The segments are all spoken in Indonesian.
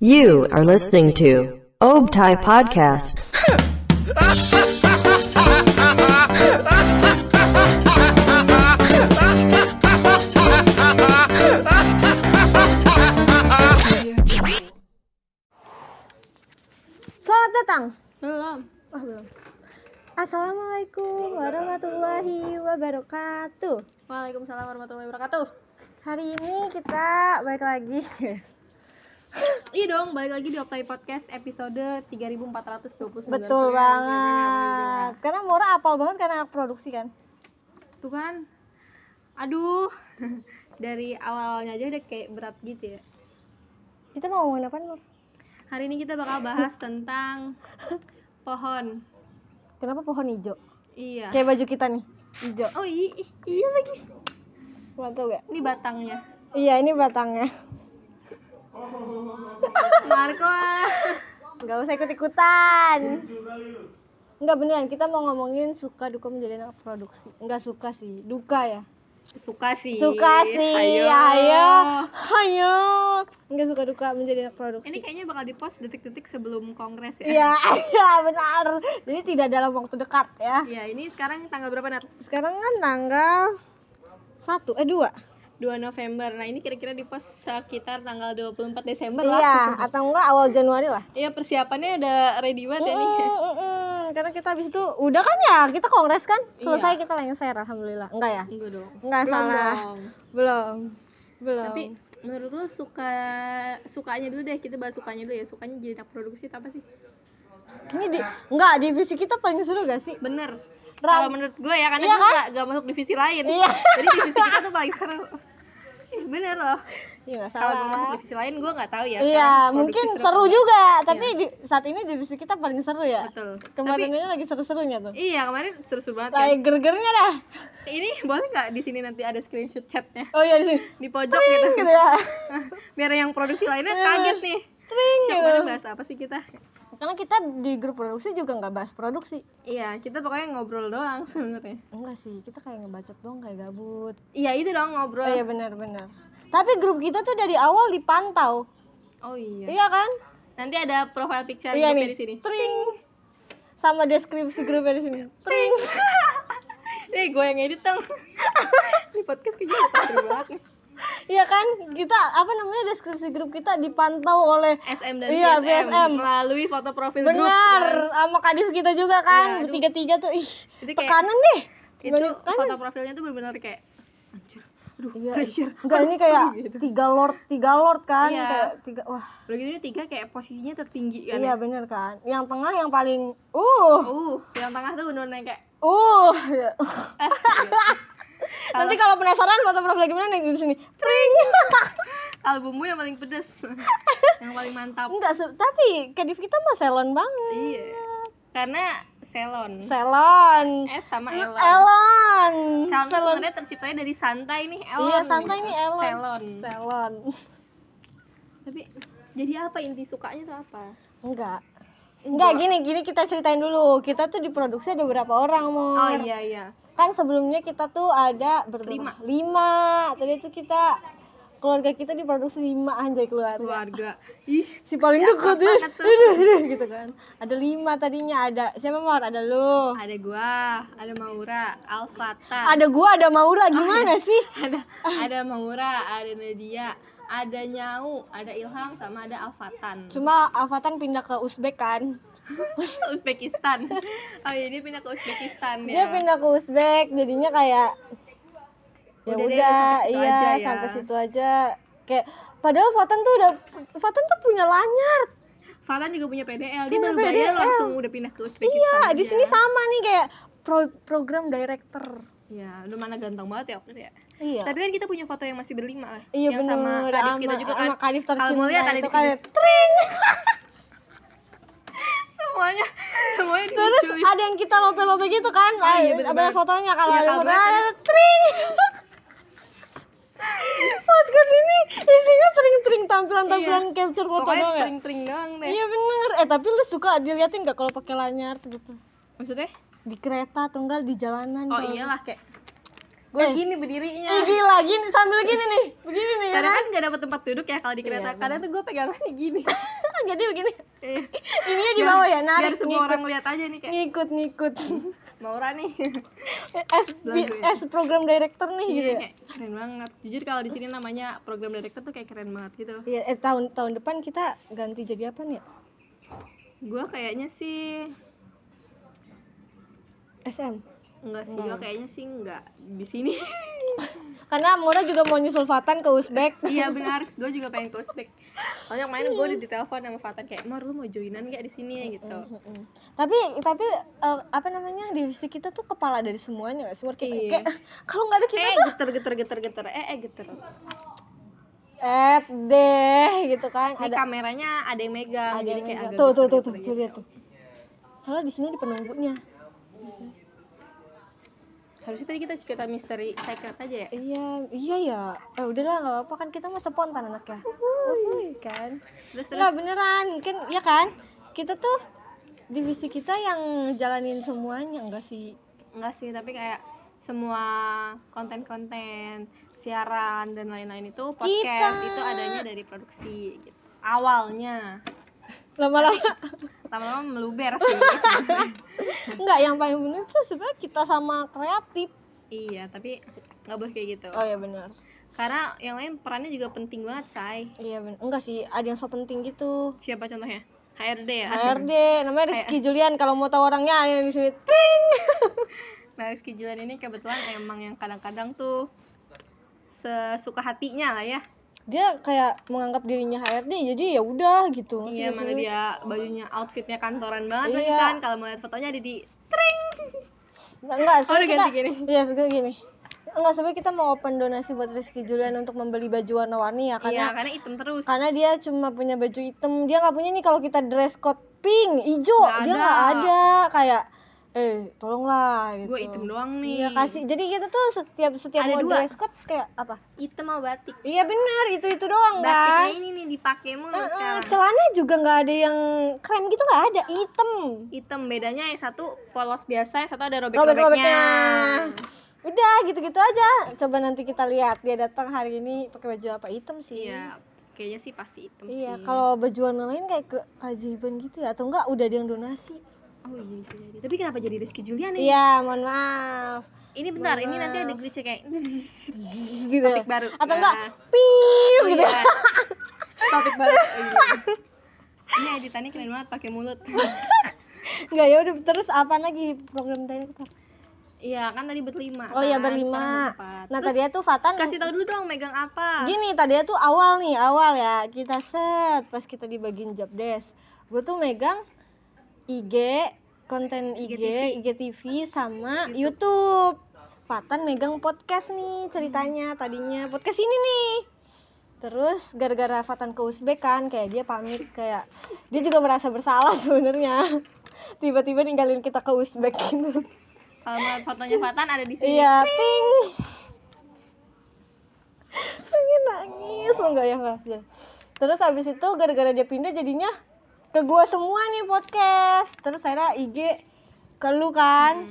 You are listening to Obtai Podcast. Selamat datang. Belum. Oh, belum. Assalamualaikum warahmatullahi wabarakatuh. Waalaikumsalam warahmatullahi wabarakatuh. Hari ini kita balik lagi. Iya dong, balik lagi di Optai Podcast episode 3429. Betul Sorry, banget. Karena Mora apal banget karena anak produksi kan. Tuh kan. Aduh. Dari awalnya aja udah kayak berat gitu ya. Kita mau ngomongin apa, Nur? Hari ini kita bakal bahas tentang pohon. Kenapa pohon hijau? Iya. Kayak baju kita nih, hijau. Oh iya, iya lagi. Mantap gak? Ini batangnya. Iya, ini batangnya. Marco. Gak usah ikut-ikutan. Enggak beneran, kita mau ngomongin suka duka menjadi anak produksi. Enggak suka sih, duka ya. Suka sih. Suka sih. Ayo. ayo. Ayo. Enggak suka duka menjadi anak produksi. Ini kayaknya bakal dipost detik-detik sebelum kongres ya. Iya, iya benar. Jadi tidak dalam waktu dekat ya. Iya, ini sekarang tanggal berapa Nat? Sekarang kan tanggal satu eh dua 2 November. Nah, ini kira-kira di post sekitar tanggal 24 Desember lah. Iya, atau enggak awal Januari lah. Iya, persiapannya udah ready banget ya nih. Mm, mm, mm. Karena kita habis itu udah kan ya, kita kongres kan? Selesai kita lengser alhamdulillah. Enggak ya? Enggak dong. Enggak Belum salah. dong. Belum. Belum. Tapi menurut lo suka sukanya dulu deh kita bahas sukanya dulu ya sukanya jadi anak produksi apa sih ini di enggak divisi kita paling seru gak sih? bener kalau menurut gue ya karena Iya gue kan? gak, gak masuk divisi lain Iya. jadi divisi kita tuh paling seru bener loh Iya kalau gue masuk divisi lain gue nggak tahu ya Iya, mungkin seru apa. juga, tapi di, saat ini divisi kita paling seru ya. betul Kemarin tapi ini lagi seru-serunya tuh. iya kemarin seru-seru banget kan Lagi gergernya dah. ini boleh nggak di sini nanti ada screenshot chatnya Oh iya di sini. di pojok gitu gitu ya. biar yang produksi lainnya kaget nih Tring Syok gitu. banget bahas apa sih kita Karena kita di grup produksi juga nggak bahas produksi. iya kita pokoknya ngobrol doang sebenarnya Enggak sih, kita kayak ngebacot doang kayak gabut. iya itu dong ngobrol Oh iya benar-benar. Tapi grup kita tuh dari awal dipantau. oh iya Iya kan? nanti ada profile picture Iya nih. di sini Tring. Sama deskripsi grupnya di sini. Tring. Eh, gue yang edit dong. Di podcast kayaknya banget nih. Iya kan? Kita apa namanya deskripsi grup kita dipantau oleh SM dan Iya, VSM, VSM. melalui foto profil grup. Benar, sama kadif kita juga kan, aduh. bertiga-tiga tuh ih, Itu kayak- tekanan deh. Itu tekanan. foto profilnya tuh benar-benar kayak anjir. Aduh, Iya. pressure. Enggak ini kayak tiga lord, tiga lord kan, Iya. kayak tiga wah. Udah gitu ini tiga kayak posisinya tertinggi kan. Iya ya. bener kan. Yang tengah yang paling uh, Uh, yang tengah tuh benar-benar kayak uh. eh, iya. Nanti kalau penasaran foto profil gimana nih di sini. Tring. kalau bumbu yang paling pedes. yang paling mantap. Enggak, tapi kadif kita mah salon banget. Iya. Karena salon. Salon. S sama Elon. Elon. Salon tuh sebenarnya terciptanya dari santai nih, Elon. Iya, santai nih Elon. Salon. Salon. Tapi jadi apa inti sukanya tuh apa? Enggak. Enggak gini, gini kita ceritain dulu. Kita tuh diproduksi ada berapa orang, Mor? Oh iya iya. Kan sebelumnya kita tuh ada berapa? Lima. Lima. Tadi tuh kita keluarga kita diproduksi lima anjay keluarga. Keluarga. Ih, Si paling dekat aduh, gitu kan. Ada lima tadinya ada siapa Mor? Ada lu. ada gua, ada Maura, Alfata. Ada gua, ada Maura gimana sih? Ada ada Maura, ada Nadia, ada Nyau, ada Ilham sama ada Alfatan. Cuma Alfatan pindah ke Uzbek kan. Uzbekistan. Oh iya dia pindah ke Uzbekistan Dia ya. pindah ke Uzbek jadinya kayak ya Udah udah, iya aja ya. sampai situ aja. Kayak padahal Fatan tuh udah Fatan tuh punya lanyar. Fatan juga punya PDL. Dia Punya baru bayar PDL. langsung udah pindah ke Uzbekistan. Iya, di sini sama nih kayak pro- program director. Iya, udah mana ganteng banget ya waktu itu ya. Iya. Tapi kan kita punya foto yang masih berlima lah. Iya yang sama bener, kadif sama- kita juga kan. sama kadif Kalau tercinta mau lihat ada itu di kan sini. tring. semuanya semuanya Terus dimunculin. ada yang kita lope-lope gitu kan. Oh, iya, Ada- bener-bener. ada fotonya kalau Iya, ada kalau foto banget ada tring. Podcast ini isinya tring-tring tampilan-tampilan Iya. capture foto Pokoknya doang ya. tring-tring doang deh. Iya bener. Eh tapi lu suka diliatin gak kalau pakai lanyar gitu? Maksudnya? Di kereta atau enggak di jalanan? Oh kalau- iyalah kayak gue Eh. gini berdirinya. Ih, gila gini sambil gini nih. Begini nih ya karena kan? kan gak dapet tempat duduk ya kalau di kereta. Iya, kadang tuh gue pegangannya gini. Jadi begini. Iya. ininya di bawah ya biar narik semua ngikut. orang lihat aja nih kayak. Ngikut ngikut. Maura nih. S, ya. S program director nih gitu Iya, ya? kayak keren banget. Jujur kalau di sini namanya program director tuh kayak keren banget gitu. Iya, eh, tahun tahun depan kita ganti jadi apa nih? Ya? gue kayaknya sih SM. enggak sih gue kayaknya sih enggak di sini Karena Mura juga mau nyusul Fatan ke Uzbek. iya benar gue juga pengen ke Uzbek soalnya kemarin gue udah ditelepon sama Fatan kayak Mar lu mau joinan gak di sini gitu. Tapi tapi eh, apa namanya divisi kita tuh kepala dari semuanya gak sih? Menurut kita Iya. kayak kalau nggak ada kita eh tuh geter geter geter geter eh eh geter eh deh gitu kan ini ada kameranya ada yang megang ada jadi yang kayak megang. tuh tuh tuh geter-geter tuh gitu. tuh lihat tuh. Soalnya di sini di penunggunya. Harusnya tadi kita cerita misteri secret aja ya Iya, iya ya. Eh udahlah nggak apa-apa kan kita mah spontan anaknya. Uhuy, kan. terus terus Enggak beneran, kan ya kan? Kita tuh divisi kita yang jalanin semuanya enggak sih? enggak sih tapi kayak semua konten-konten siaran dan lain-lain itu podcast Kita. itu adanya dari produksi gitu awalnya Lama-lama lama-lama meluber sih enggak yang paling penting tuh sebenarnya kita sama kreatif. iya tapi nggak boleh kayak gitu Oh iya benar. karena yang lain perannya juga penting banget say Iya benar. Enggak sih, ada yang so penting gitu. siapa contohnya HRD ya HRD namanya Rizky Julian kalau mau tahu orangnya ada di sini. Ting. nah Rizky Julian ini kebetulan emang yang kadang-kadang tuh sesuka hatinya lah ya Dia kayak menganggap dirinya HRD jadi ya udah gitu. Iya nggak mana sih? dia bajunya outfitnya kantoran banget Iya. kan kalau mau lihat fotonya ada di Enggak, enggak, Oh, sebenarnya ganti kita, gini. Iya, sebenarnya gini. Enggak, sebenarnya kita mau open donasi buat Rizky Julian untuk membeli baju warna-warni ya iya karena karena hitam terus karena dia cuma punya baju hitam. Dia nggak punya nih kalau kita dress code pink, hijau, Nggak dia nggak ada kayak eh tolonglah gitu. gue hitam doang nih Iya, kasih. Jadi kita tuh setiap setiap Ada mau dua. dress code kayak apa? hitam sama batik Iya benar, itu itu doang kan. batiknya ini nih dipakai mulu Eh, sekarang celana juga nggak ada yang krem gitu nggak ada, hitam. hitam bedanya yang satu polos biasa yang satu ada robek-robeknya. robek-robeknya Udah gitu-gitu aja. Coba nanti kita lihat dia datang hari ini pakai baju apa hitam sih. iya kayaknya sih pasti hitam Iya, sih kalau baju warna lain kayak ke keajaiban gitu ya atau enggak udah ada yang donasi. Oh iya bisa jadi tapi kenapa jadi Rizky Julian nih Iya, mohon maaf. ini bentar ini nanti ada glitch kayak Gitu. topik baru Atau enggak Nah. piu oh, gitu. iya. topik baru iya. ini editannya keren banget pakai mulut Enggak ya udah terus apa lagi program director? iya kan tadi berlima Oh iya kan? berlima. Nah, Terus tadi tuh Fatan kasih tahu dulu dong megang apa Gini tadi tuh awal nih awal ya kita set pas kita dibagiin job desk. Gue tuh megang IG konten IG, IGTV sama YouTube. Fatan megang podcast nih ceritanya tadinya podcast ini nih. Terus gara-gara Fatan ke Uzbek kan kayak dia pamit kayak dia juga merasa bersalah sebenarnya. Tiba-tiba ninggalin kita ke Uzbek gitu. kalau mau fotonya Fatan ada di sini Iya, ting. Pengen nangis enggak ya enggak sih. Terus habis itu gara-gara dia pindah jadinya ke gua semua nih podcast. Terus saya IG ke lu kan.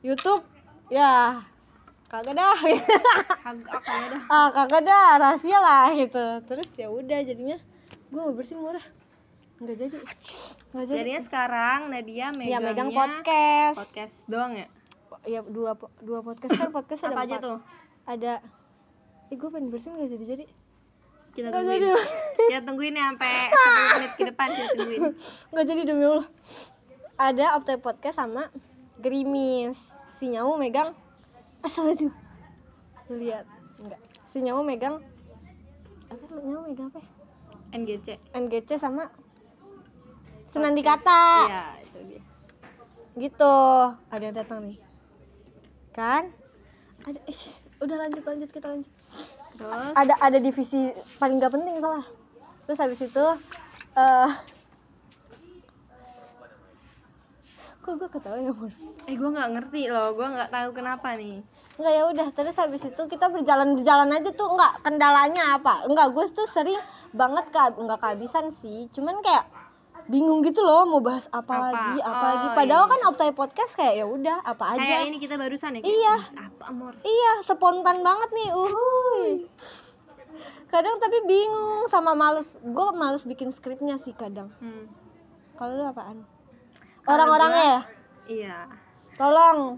YouTube ya kagak dah. ya dah ah, kagak dah rahasia lah gitu. Terus ya udah jadinya gua mau bersihin murah. Enggak jadi. Enggak jadi. jadinya sekarang Nadia Ya megangnya megang podcast. podcast doang ya Ya dua dua podcast kan podcast ada apa aja empat. tuh ada eh gue pengen bersihin gak jadi jadi kita tungguin. jadi. kita tungguin ya sampai 10 menit ke depan kita tungguin. Nggak jadi demi allah. Ada Optai Podcast sama Gerimis. Si nyamu megang asal itu? Lu lihat. Enggak si nyamu megang apa nyamu megang apa ya? NGC NGC sama Senandi Kata iya itu dia. Gitu. Ada yang datang nih. Kan? Ada ih, udah lanjut lanjut kita lanjut terus? Ada ada divisi paling gak penting salah. Terus habis itu eh kok gue ketawa ya Mon? eh gue nggak ngerti loh gue nggak tahu kenapa nih. Enggak ya udah. Terus habis itu kita berjalan berjalan aja tuh enggak kendalanya apa? Enggak gue tuh sering banget ke enggak kehabisan sih. Cuman kayak bingung gitu loh mau bahas apa, Apa? lagi apa Oh, lagi padahal iya. kan Optai podcast kayak ya udah apa aja. kayak ini kita barusan ya kayak, Iya. "Mas, apa amor? Iya spontan banget nih uhuy. Kadang tapi bingung sama males. Gue males bikin skripnya sih kadang. Hmm. kalau lu apaan? Orang-orangnya ya? iya. Tolong.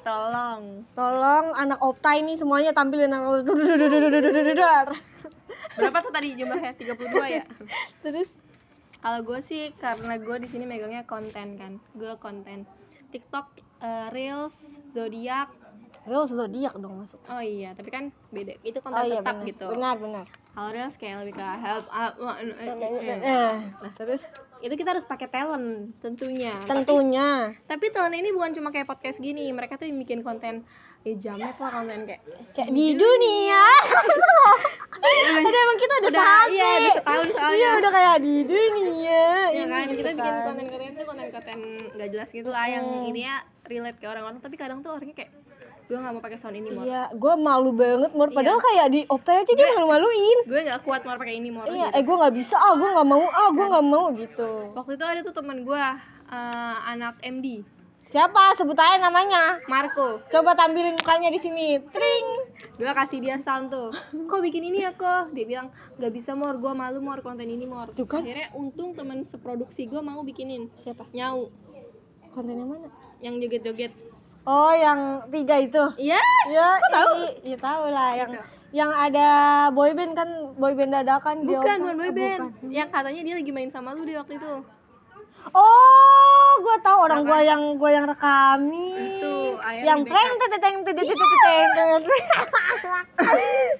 Tolong. Tolong anak Optai nih semuanya tampilin nama berapa tuh tadi jumlahnya? 32 ya? Terus kalau gue sih karena gue di sini megangnya konten kan. Gue konten TikTok eh, reels zodiak real zodiak dong masuk oh iya tapi kan beda. Itu konten oh iya tetap benar. gitu. Benar benar. Kalau reels kayak lebih ke help uh, uh, uh, uh, uh. eh. Terus? Itu kita harus pakai talent tentunya. Tentunya. Tapi talent ini bukan cuma kayak podcast gini. Mereka tuh yang bikin konten ya jamet lah konten kayak kayak di dunia. udah emang kita udah, Udah, sehati iya, udah setahun soalnya. iya udah kayak di dunia. Ya kan kita gitu bikin kan. konten-konten itu konten-konten gak jelas gitu lah yang ini ya relate ke orang-orang. Tapi kadang tuh orangnya kayak gue gak mau pakai sound ini mor. Iya gue malu banget mor. Padahal kayak di optai aja dia malu-maluin. gue gak kuat mau pakai ini mor. Iya gitu. eh gue nggak bisa ah gue nggak mau ah gue nggak mau gitu. Waktu itu ada tuh teman gue eh, anak MD siapa? Sebut aja namanya. Marco. Coba tampilin mukanya di sini. Tring. Gue kasih dia sound tuh. Kok bikin ini ya kok? Dia bilang gak bisa mor. Gue malu mor konten ini mor. Tuh kan. akhirnya untung teman seproduksi gue mau bikinin. Siapa? Nyau. Kontennya mana? Yang joget-joget. Oh yang tiga itu? Iya. Ya tahu? Iya tahu lah. Yang yang ada boyband kan boyband dadakan di bukan bukan boy Oh, band bukan. yang katanya dia lagi main sama lu di waktu itu Oh, gue tahu orang gue yang gue yang rekamin. Itu, yang di treng teng teng teng teng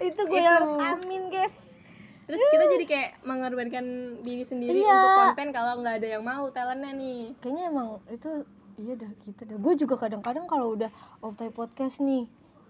Itu gue yang rekamin, guys. terus kita jadi kayak mengorbankan diri sendiri Iya. untuk konten kalau nggak ada yang mau talentnya nih Kayaknya emang itu iya dah gitu dah. Gue juga kadang-kadang kalau udah Optai podcast nih,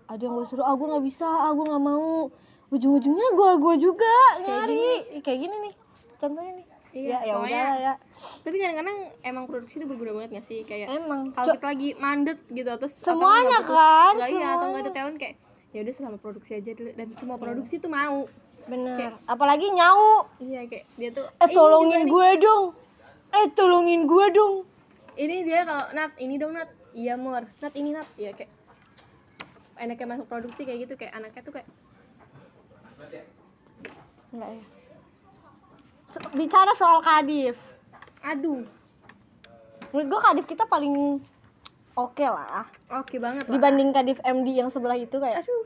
ada yang gue suruh, ah gue nggak bisa, ah gue nggak mau. Ujung-ujungnya gue gue juga nyari kayak gini nih. Contohnya nih. Iya, ya ya udahlah ya. tapi kadang-kadang emang produksi itu berguna banget gak sih kayak Emang. kalau kita lagi mandet gitu terus atau Semuanya butuh- kan, nggak, iya, atau nggak ada talent kayak ya udah sama produksi aja dulu dan semua produksi tuh mau Bener. Apalagi nyau. iya kayak dia tuh Eh ini tolongin nih. gue dong. Eh tolongin gue dong. ini dia kalau nat ini dong nat iya mur nat ini nat ya kayak enaknya masuk produksi kayak gitu kayak anaknya tuh kayak Enggak ya. Bicara soal Kadif. aduh Menurut gue Kadif kita paling oke lah. oke banget lah. Dibanding Kadif MD yang sebelah itu kayak aduh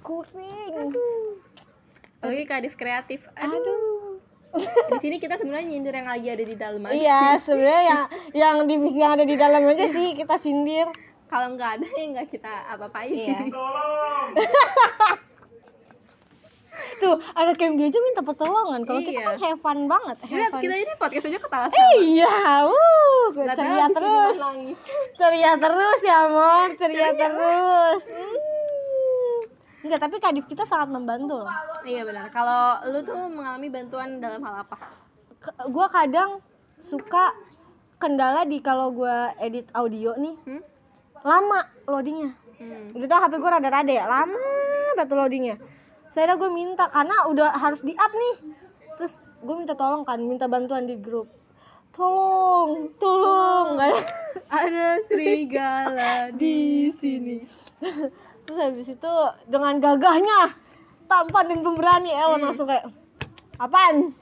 kuring. apalagi kadif kreatif aduh Aduh. di sini kita sebenarnya nyindir yang lagi ada di dalam aja Iya, sebenarnya yang yang divisi yang ada di dalam aja sih kita sindir. kalau nggak ada ya nggak kita apa-apain Iya. Tuh, anak MD aja minta pertolongan. Kalau kita Iya. kan have fun banget. have Lihat fun. kita ini podcast aja ketawa Iya, uh, Nggak tahu ceria terus. ceria terus ya Mor ceria terus Hmm. enggak tapi kadif kita sangat membantu loh iya benar kalau lu tuh mengalami bantuan dalam hal apa gue kadang suka kendala di kalau gue edit audio nih hmm? lama loadingnya Hmm. udah tau HP gue rada-rada ya lama batu loadingnya saya gue minta karena udah harus di up nih. Terus gue minta tolong kan minta bantuan di grup. Tolong tolong. Nggak ada serigala di sini. Terus habis itu dengan gagahnya tampan dan pemberani Elon langsung kayak apaan?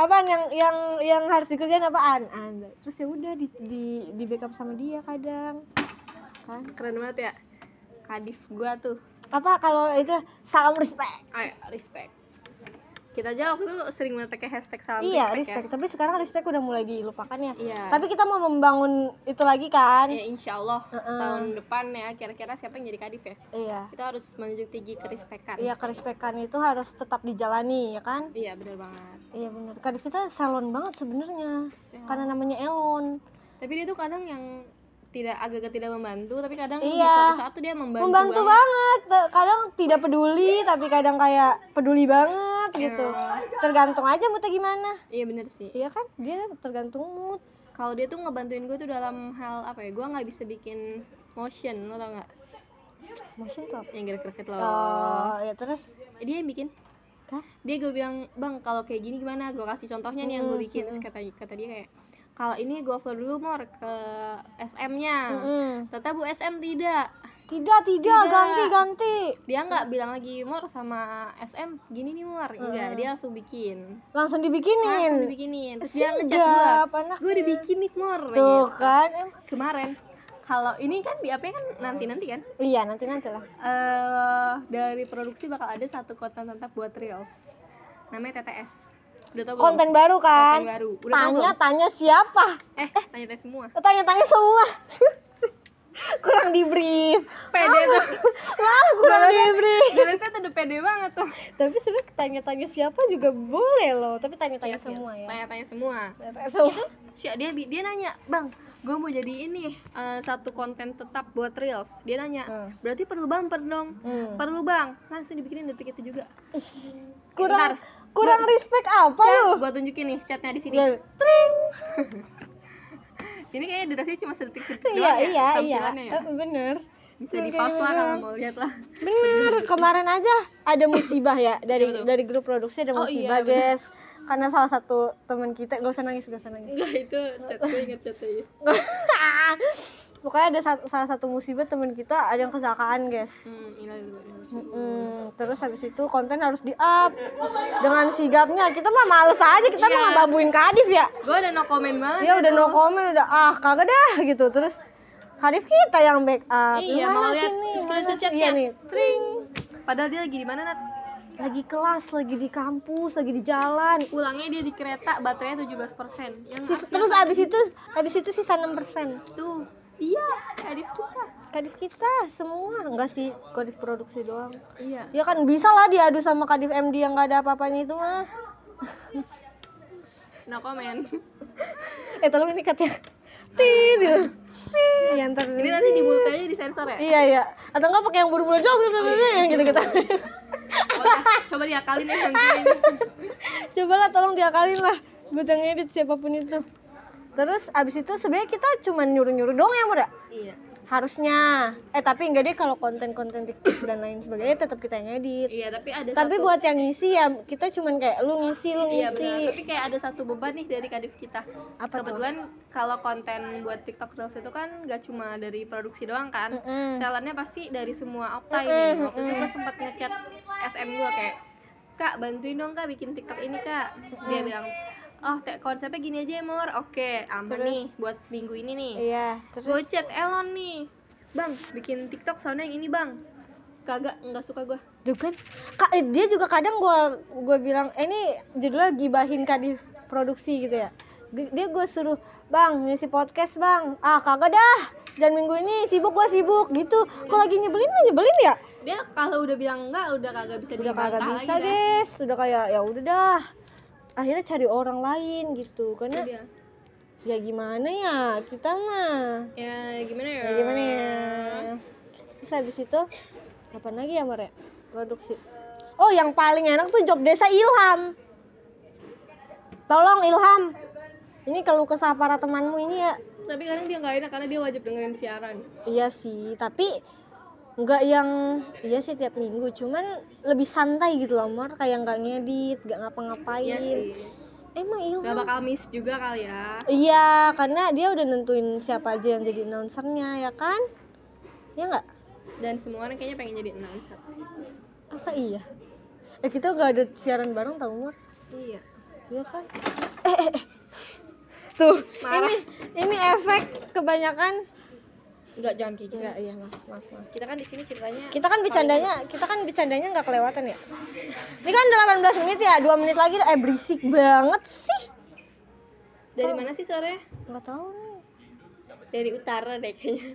Apaan yang yang yang harus dikerjain apaan? Anda terus ya udah di, di di backup sama dia kadang. Kan? Keren banget ya kadif gua tuh apa kalau itu salam respect? Ayo respect. Kita aja waktu itu sering banget pakai hashtag salam iya respect, respect. Tapi sekarang respect udah mulai dilupakan ya Iya. tapi kita mau membangun itu lagi kan? Ya. ya insya Allah tahun depan ya kira-kira siapa yang jadi kadif ya? Iya. Kita harus menunjuk tinggi kerespekan. Iya kerespekan itu harus tetap dijalani ya kan? Iya benar banget. Iya benar. Kadif kita salon banget sebenarnya. Karena namanya Elon. tapi dia tuh kadang yang tidak agak tidak membantu tapi kadang di Iya. suatu saat tuh dia membantu, Membantu banget. Te- Kadang tidak peduli tapi kadang kayak peduli banget gitu. Tergantung aja moodnya gimana. iya bener sih Iya kan? Dia tergantung mood. kalau dia tuh ngebantuin gue tuh dalam hal apa ya gue nggak bisa bikin motion lo tau nggak Motion tuh apa? yang gerak-gerak lo Oh, ya terus dia yang bikin Ntar. dia gue bilang bang kalau kayak gini gimana gue kasih contohnya nih yang gue bikin terus kata kata dia kayak kalau ini gue upload dulu mor ke SM-nya Mm. ternyata bu SM tidak. Tidak, tidak, ganti, ganti. dia nggak bilang lagi mor sama SM gini nih mor. Enggak dia langsung bikin. Langsung langsung dibikinin. dibikinin terus dia ngechat gue gue udah bikin nih mor Tuh gitu. kan. Em- kemarin. Kalau ini kan di apa kan nanti nanti kan? Iya, nanti nanti lah. eh dari produksi bakal ada satu konten tetap buat reels. Namanya TTS udah belum? Konten baru kan? Konten baru. Udah tahu Tanya, tanya siapa? eh tanya tes semua Tanya-tanya semua. kurang di brief. pede tuh Lah, kurang di brief. Dilihatnya tuh udah pede banget tuh Tapi sebenarnya tanya-tanya siapa juga boleh loh. Tapi tanya-tanya Iya, iya. semua ya. tanya-tanya semua Tanya-tanya semua. si dia dia nanya bang gue mau jadi ini eh, satu konten tetap buat reels dia nanya Hmm. berarti perlu bumper dong Hmm. perlu bang langsung dibikinin detik itu juga Kurang Bentar. Kurang respect apa lu? gue tunjukin nih chatnya di sini Ya, ini kayaknya durasinya cuma sedetik sedetik Iya, doang ya iya, iya. ya Eh, Bener. bisa di pause lah kalau mau lihat lah Bener, kemarin aja ada musibah ya dari Betul. dari grup produksi ada Oh, musibah, iya, bener. guys. Karena salah satu teman kita gak usah nangis, gak usah nangis. enggak itu chat gue inget chatnya Pokoknya ada satu- salah satu musibah teman kita ada yang kecelakaan, guys. hmm lagi Mm, terus habis itu konten harus di up dengan sigapnya kita mah males aja. Kita mah Iya. ngebabuin kadif ya. Gue udah no comment banget ya udah no comment udah ah kagak dah gitu. Terus kadif kita yang backup. Iya, Gimana mau lihat sih nih? screenshot Gimana? Sih? chatnya. iya nih. Tring. Padahal dia lagi di mana nat? Lagi kelas lagi di kampus lagi di jalan. Pulangnya dia di kereta baterainya 17% yang Sis- terus abis itu abis itu sisa 6% tuh iya Adif kita. Kadif kita semua. Enggak sih kadif produksi doang. Iya. Ya kan bisa lah diadu sama kadif MD yang gak ada apa-apanya itu mah. No comment. Eh tolong ini katanya. Tit gitu. Ya ntar ini nanti di mulut aja di sensor ya? Iya iya. Atau enggak pakai yang buru-buru jauh gitu yang gitu gitu Oke, coba diakalin ya nanti cobalah tolong diakalin lah. Buat yang edit siapa pun itu terus abis itu sebenarnya kita cuma nyuruh-nyuruh doang ya muda iya. Harusnya. Eh tapi enggak deh kalau konten-konten TikTok dan lain sebagainya tetap kita yang edit. Iya tapi ada tapi satu buat yang ngisi ya kita cuman kayak lu ngisi lu iya ngisi. benar. Tapi kayak ada satu beban nih dari kadif kita. Apa kebetulan kalau konten buat TikTok Reels itu kan gak cuma dari produksi doang kan. Mm-mm. talentnya pasti dari semua opta ini. Waktu itu gue sempat ngechat SM gue kayak kak bantuin dong kak bikin TikTok ini kak. Dia bilang oh te- konsepnya gini aja ya mor oke aman Terus? nih buat minggu ini nih. Iya gue terus chat Elon nih. Bang bikin TikTok soalnya yang ini bang. Kagak nggak suka gue Duh kan? Kak, eh, dia juga kadang gua gua bilang eh, ini judulnya gibahin kadif produksi gitu ya. Dia gue suruh bang ngisi podcast bang. Ah kagak dah. Dan minggu ini. Sibuk gua sibuk. Gitu. Kalau lagi nyebelin mah nyebelin ya? Dia kalau udah bilang enggak udah kagak bisa udah kagak bisa lagi dah. guys udah kayak ya udah dah akhirnya cari orang lain gitu. Karena Dia, ya gimana ya kita mah. Ya gimana ya? Ya gimana ya? Terus habis itu apa lagi ya Mare produksi. Oh yang paling enak tuh job desa Ilham. Tolong Ilham. Ini kalau kesah para temanmu ini ya. Tapi kadang dia nggak enak karena dia wajib dengerin siaran. Iya sih tapi nggak yang iya sih tiap minggu cuman lebih santai gitu loh Mar kayak nggak ngedit nggak ngapa-ngapain iya sih emang Ilham nggak bakal miss juga kali ya Iya, karena dia udah nentuin siapa aja yang jadi announcernya ya kan? Ya nggak? dan semua orang kayaknya pengen jadi announcer Apa iya? Eh kita nggak ada siaran bareng tau Mar? iya Iya kan? Eh, eh, eh. Tuh, Marah. ini ini efek kebanyakan nggak jangan kayak gitu enggak iya maaf maaf, maaf. kita kan di sini ceritanya Kita kan bercandanya, kita kan bercandanya nggak kelewatan ya. Ini kan 18 menit ya, 2 menit lagi eh berisik banget sih. dari mana sih suaranya Nggak tahu nih. dari utara deh kayaknya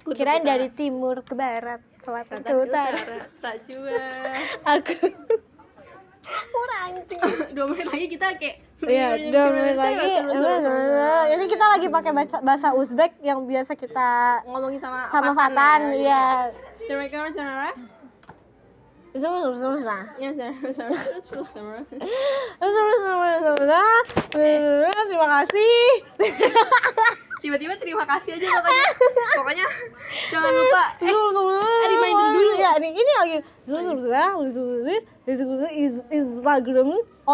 Kutub Kirain utara. dari timur ke barat, selatan ke utara. tak jua Aku kurang dua menit lagi kita kayak Iya, dua menit lagi. Ini kita lagi pakai bahasa, bahasa Uzbek yang biasa kita ngomongin sama sama Fatan, ya. Assalamualaikum warahmatullahi. Ya, Terima kasih. Tiba-tiba terima kasih aja pokoknya. Pokoknya jangan lupa. Eh, reminder dulu. Ya, ini ini lagi Instagram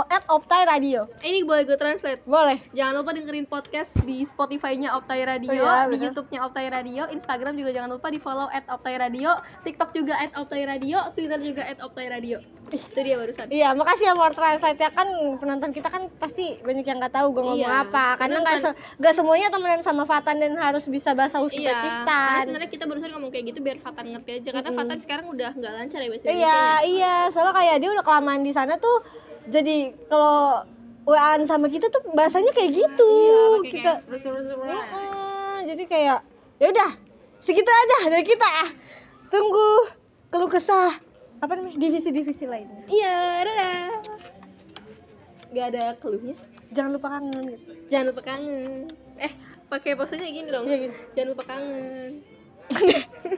at Optai Radio. ini boleh gue translate Boleh. Jangan lupa dengerin podcast di Spotify-nya Optai Radio, Oh iya, di. YouTube-nya Optai Radio, Instagram juga jangan lupa di follow at Optai Radio, TikTok juga at Optai Radio, Twitter juga at Optai Radio. Itu dia barusan. Iya, makasih ya More Translate ya kan penonton kita kan pasti banyak yang nggak tahu gue ngomong Iya. apa karena nggak kan? se- nggak semuanya temenan sama Fatan dan harus bisa bahasa Iya, Uzbekistan. sebenarnya kita barusan ngomong kayak gitu biar Fatan ngerti aja karena Fatan sekarang udah nggak lancar ya bahasa Iya, Indonesia. iya, soalnya kayak dia udah kelamaan di sana tuh jadi kalau WA-an sama kita tuh bahasanya kayak gitu. Iya, kita kayak bersur-bersur. Heeh, jadi kayak ya udah segitu aja dari kita ya. Tunggu keluh kesah apa namanya divisi-divisi lainnya. Iya, dadah. Gak ada keluhnya. Jangan lupa kangen gitu. Jangan lupa kangen. Eh, pakai posenya gini dong. Iya, gini. Jangan lupa kangen.